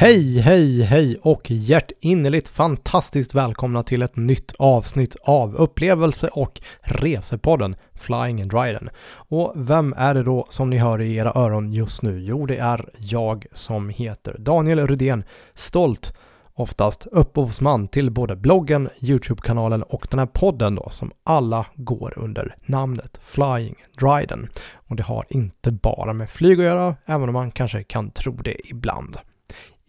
Hej, hej, hej och hjärtinnerligt fantastiskt välkomna till ett nytt avsnitt av upplevelse och resepodden Flying and Dryden. Och vem är det då som ni hör i era öron just nu? Jo, det är jag som heter Daniel Rudén, stolt oftast upphovsman till både bloggen, YouTube-kanalen och den här podden då som alla går under namnet Flying Dryden. Och det har inte bara med flyg att göra, även om man kanske kan tro det ibland.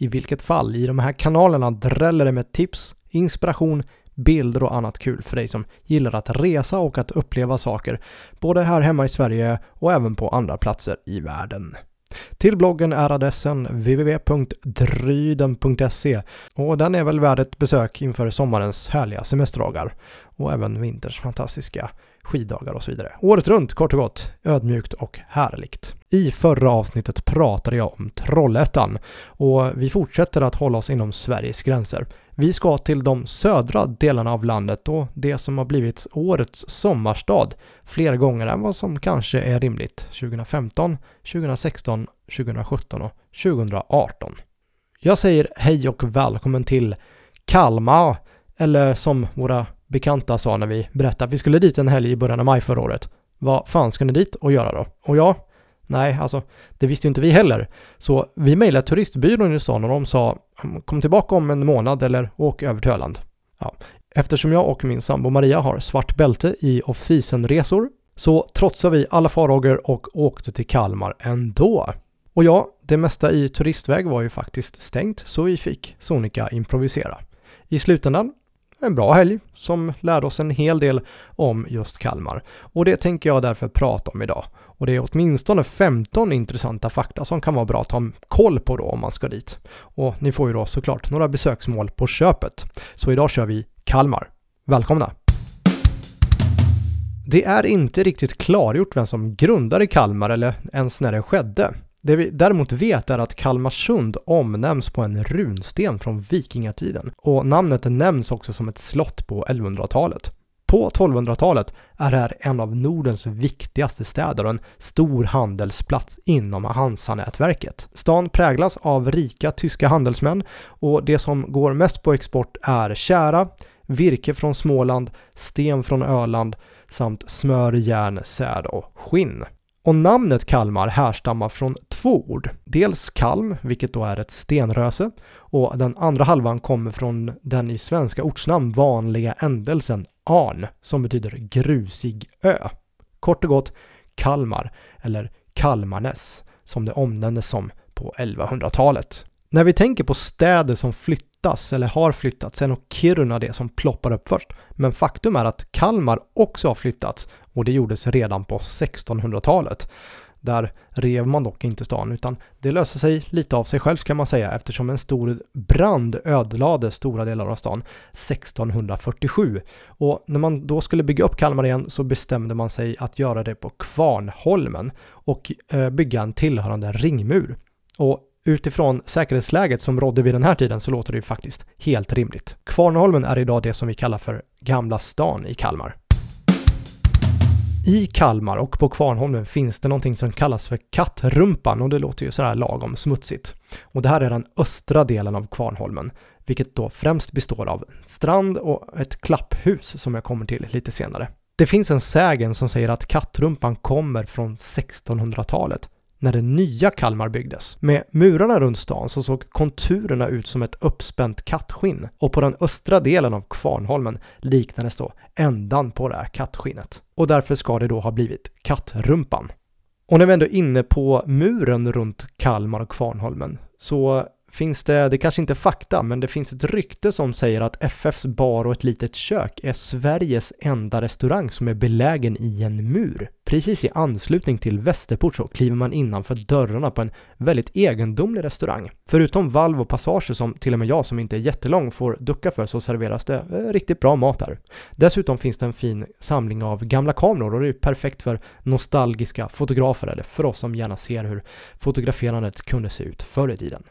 I vilket fall, i de här kanalerna dräller det med tips, inspiration, bilder och annat kul för dig som gillar att resa och att uppleva saker, både här hemma i Sverige och även på andra platser i världen. Till bloggen är adressen www.dryden.se och den är väl värd ett besök inför sommarens härliga semesterdagar och även vinterns fantastiska skiddagar och så vidare. Året runt kort och gott, ödmjukt och härligt. I förra avsnittet pratade jag om Trollhättan och vi fortsätter att hålla oss inom Sveriges gränser. Vi ska till de södra delarna av landet och det som har blivit årets sommarstad fler gånger än vad som kanske är rimligt 2015, 2016, 2017 och 2018. Jag säger hej och välkommen till Kalmar, eller som våra bekanta sa när vi berättade att vi skulle dit en helg i början av maj förra året. Vad fan ska ni dit och göra då? Och ja, nej, alltså det visste ju inte vi heller. Så vi mejlade turistbyrån i stan och de sa mm, kom tillbaka om en månad eller åk över till Öland. Ja. Eftersom jag och min sambo Maria har svart bälte i off-season-resor så trotsade vi alla farhågor och åkte till Kalmar ändå. Och ja, det mesta i turistväg var ju faktiskt stängt så vi fick sonika improvisera. I slutändan en bra helg som lärde oss en hel del om just Kalmar. Och det tänker jag därför prata om idag. Och det är åtminstone 15 intressanta fakta som kan vara bra att ha koll på då om man ska dit. Och ni får ju då såklart några besöksmål på köpet. Så idag kör vi Kalmar. Välkomna! Det är inte riktigt klargjort vem som grundade Kalmar eller ens när det skedde. Det vi däremot vet är att Kalmarsund omnämns på en runsten från vikingatiden och namnet nämns också som ett slott på 1100-talet. På 1200-talet är det här en av Nordens viktigaste städer och en stor handelsplats inom Hansa-nätverket. Stan präglas av rika tyska handelsmän och det som går mest på export är kära, virke från Småland, sten från Öland samt smör, järn, säd och skinn. Och namnet Kalmar härstammar från två ord. Dels kalm, vilket då är ett stenröse, och den andra halvan kommer från den i svenska ortsnamn vanliga ändelsen arn, som betyder grusig ö. Kort och gott Kalmar, eller Kalmarnäs, som det omnämndes som på 1100-talet. När vi tänker på städer som flyttas eller har flyttats är nog Kiruna det som ploppar upp först. Men faktum är att Kalmar också har flyttats och det gjordes redan på 1600-talet. Där rev man dock inte stan utan det löste sig lite av sig själv kan man säga eftersom en stor brand ödelade stora delar av stan 1647. Och när man då skulle bygga upp Kalmar igen så bestämde man sig att göra det på Kvarnholmen och eh, bygga en tillhörande ringmur. Och utifrån säkerhetsläget som rådde vid den här tiden så låter det ju faktiskt helt rimligt. Kvarnholmen är idag det som vi kallar för Gamla stan i Kalmar. I Kalmar och på Kvarnholmen finns det någonting som kallas för Kattrumpan och det låter ju sådär lagom smutsigt. Och det här är den östra delen av Kvarnholmen, vilket då främst består av en strand och ett klapphus som jag kommer till lite senare. Det finns en sägen som säger att Kattrumpan kommer från 1600-talet när det nya Kalmar byggdes. Med murarna runt stan så såg konturerna ut som ett uppspänt kattskinn och på den östra delen av Kvarnholmen liknades då ändan på det här kattskinnet. Och därför ska det då ha blivit Kattrumpan. Och när vi ändå är inne på muren runt Kalmar och Kvarnholmen så finns det, det kanske inte är fakta, men det finns ett rykte som säger att FFs bar och ett litet kök är Sveriges enda restaurang som är belägen i en mur. Precis i anslutning till Västerport så kliver man innanför dörrarna på en väldigt egendomlig restaurang. Förutom valv och passager som till och med jag som inte är jättelång får ducka för så serveras det eh, riktigt bra mat där. Dessutom finns det en fin samling av gamla kameror och det är perfekt för nostalgiska fotografer eller för oss som gärna ser hur fotograferandet kunde se ut förr i tiden.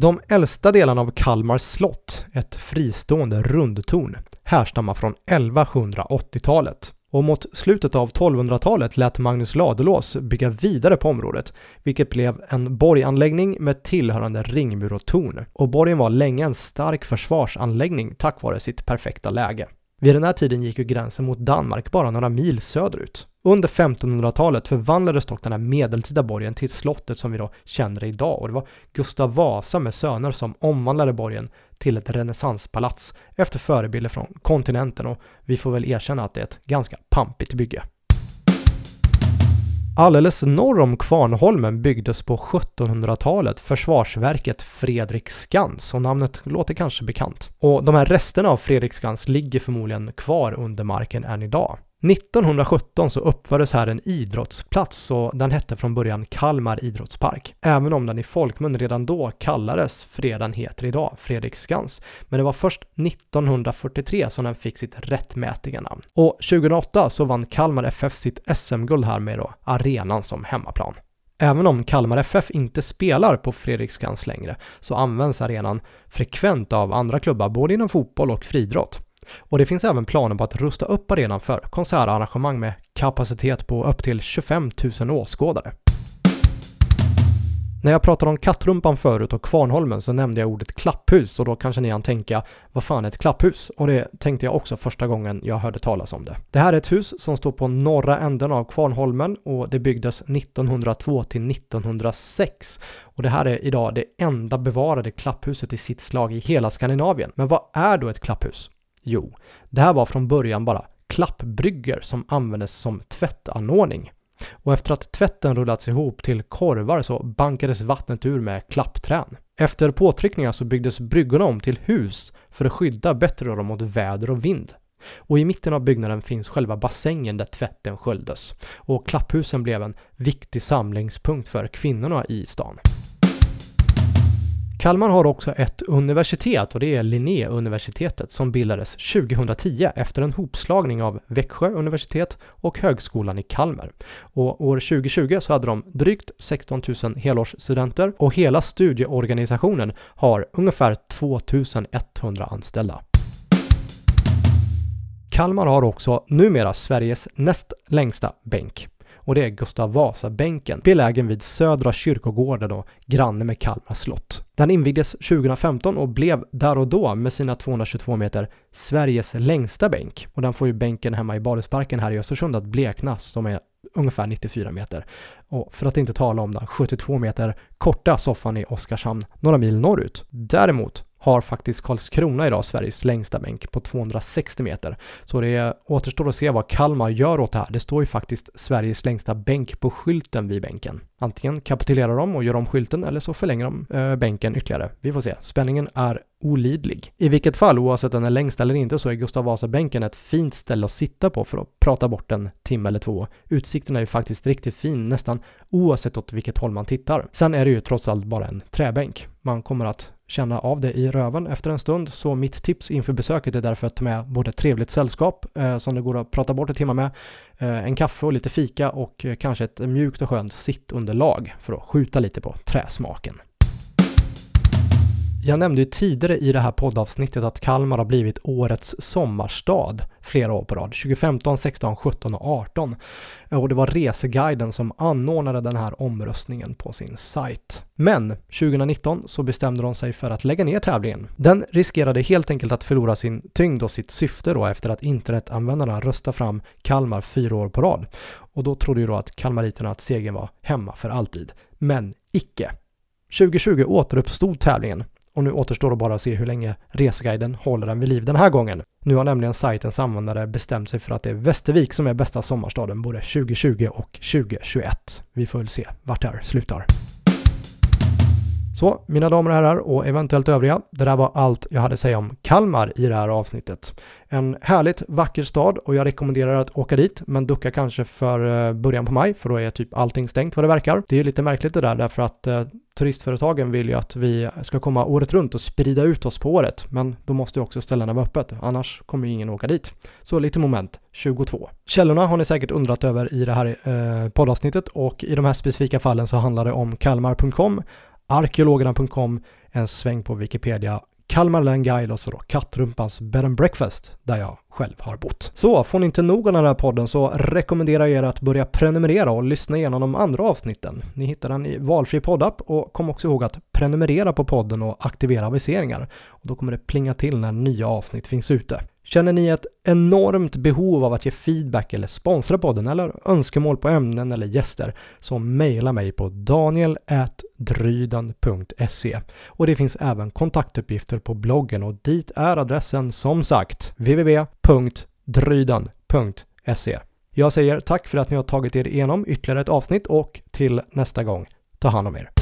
De äldsta delarna av Kalmar slott, ett fristående rundtorn, härstammar från 1180-talet. Och mot slutet av 1200-talet lät Magnus Ladulås bygga vidare på området, vilket blev en borganläggning med tillhörande ringmur och torn. Och borgen var länge en stark försvarsanläggning tack vare sitt perfekta läge. Vid den här tiden gick ju gränsen mot Danmark bara några mil söderut. Under 1500-talet förvandlades dock den här medeltida borgen till slottet som vi då känner idag och det var Gustav Vasa med söner som omvandlade borgen till ett renässanspalats efter förebilder från kontinenten och vi får väl erkänna att det är ett ganska pampigt bygge. Alldeles norr om Kvarnholmen byggdes på 1700-talet försvarsverket Fredriksskans och namnet låter kanske bekant. Och de här resterna av Fredriksskans ligger förmodligen kvar under marken än idag. 1917 så uppfördes här en idrottsplats och den hette från början Kalmar idrottspark. Även om den i folkmun redan då kallades för det den heter idag, Fredriksskans. Men det var först 1943 som den fick sitt rättmätiga namn. Och 2008 så vann Kalmar FF sitt SM-guld här med då arenan som hemmaplan. Även om Kalmar FF inte spelar på Fredriksskans längre så används arenan frekvent av andra klubbar både inom fotboll och friidrott. Och det finns även planer på att rusta upp arenan för konsertarrangemang med kapacitet på upp till 25 000 åskådare. När jag pratade om Kattrumpan förut och Kvarnholmen så nämnde jag ordet klapphus och då kanske ni kan tänka vad fan är ett klapphus? Och det tänkte jag också första gången jag hörde talas om det. Det här är ett hus som står på norra änden av Kvarnholmen och det byggdes 1902 till 1906 och det här är idag det enda bevarade klapphuset i sitt slag i hela Skandinavien. Men vad är då ett klapphus? Jo, det här var från början bara klappbryggor som användes som tvättanordning. Och efter att tvätten rullats ihop till korvar så bankades vattnet ur med klappträn. Efter påtryckningar så byggdes bryggorna om till hus för att skydda bättre dem mot väder och vind. Och i mitten av byggnaden finns själva bassängen där tvätten sköljdes. Och klapphusen blev en viktig samlingspunkt för kvinnorna i stan. Kalmar har också ett universitet och det är Linnéuniversitetet som bildades 2010 efter en hopslagning av Växjö universitet och Högskolan i Kalmar. Och år 2020 så hade de drygt 16 000 helårsstudenter och hela studieorganisationen har ungefär 2100 anställda. Kalmar har också numera Sveriges näst längsta bänk och det är Gustav Vasa-bänken, belägen vid Södra kyrkogården och granne med Kalmar slott. Den invigdes 2015 och blev där och då med sina 222 meter Sveriges längsta bänk. Och den får ju bänken hemma i Badhusparken här i Östersund att blekna som är ungefär 94 meter. Och för att inte tala om den 72 meter korta soffan i Oskarshamn, några mil norrut. Däremot har faktiskt Karlskrona idag Sveriges längsta bänk på 260 meter. Så det återstår att se vad Kalmar gör åt det här. Det står ju faktiskt Sveriges längsta bänk på skylten vid bänken. Antingen kapitulerar de och gör om skylten eller så förlänger de eh, bänken ytterligare. Vi får se. Spänningen är olidlig. I vilket fall, oavsett om den är längst eller inte, så är Gustav Vasa-bänken ett fint ställe att sitta på för att prata bort en timme eller två. Utsikten är ju faktiskt riktigt fin nästan oavsett åt vilket håll man tittar. Sen är det ju trots allt bara en träbänk. Man kommer att känna av det i röven efter en stund. Så mitt tips inför besöket är därför att ta med både trevligt sällskap eh, som det går att prata bort en timme med, eh, en kaffe och lite fika och eh, kanske ett mjukt och skönt sittunderlag för att skjuta lite på träsmaken. Jag nämnde ju tidigare i det här poddavsnittet att Kalmar har blivit årets sommarstad flera år på rad. 2015, 16, 17 och 18. Och det var Reseguiden som anordnade den här omröstningen på sin sajt. Men 2019 så bestämde de sig för att lägga ner tävlingen. Den riskerade helt enkelt att förlora sin tyngd och sitt syfte då efter att internetanvändarna röstade fram Kalmar fyra år på rad. Och då trodde ju då att kalmariterna att segern var hemma för alltid. Men icke. 2020 återuppstod tävlingen och nu återstår det bara att se hur länge Reseguiden håller den vid liv den här gången. Nu har nämligen sajtens användare bestämt sig för att det är Västervik som är bästa sommarstaden både 2020 och 2021. Vi får väl se vart det här slutar. Så, mina damer och herrar och eventuellt övriga, det där var allt jag hade att säga om Kalmar i det här avsnittet. En härligt vacker stad och jag rekommenderar att åka dit, men ducka kanske för eh, början på maj, för då är typ allting stängt vad det verkar. Det är ju lite märkligt det där, därför att eh, turistföretagen vill ju att vi ska komma året runt och sprida ut oss på året, men då måste ju också ställena vara öppet, annars kommer ju ingen åka dit. Så lite moment 22. Källorna har ni säkert undrat över i det här eh, poddavsnittet och i de här specifika fallen så handlar det om kalmar.com arkeologerna.com, en sväng på Wikipedia, Kalmar Län Guide och så då Kattrumpans Bed and Breakfast där jag själv har bott. Så får ni inte nog av den här podden så rekommenderar jag er att börja prenumerera och lyssna igenom de andra avsnitten. Ni hittar den i valfri poddapp och kom också ihåg att prenumerera på podden och aktivera aviseringar. Och då kommer det plinga till när nya avsnitt finns ute. Känner ni ett enormt behov av att ge feedback eller sponsra podden eller önskemål på ämnen eller gäster så mejla mig på daniel.dryden.se och det finns även kontaktuppgifter på bloggen och dit är adressen som sagt www.dryden.se Jag säger tack för att ni har tagit er igenom ytterligare ett avsnitt och till nästa gång, ta hand om er.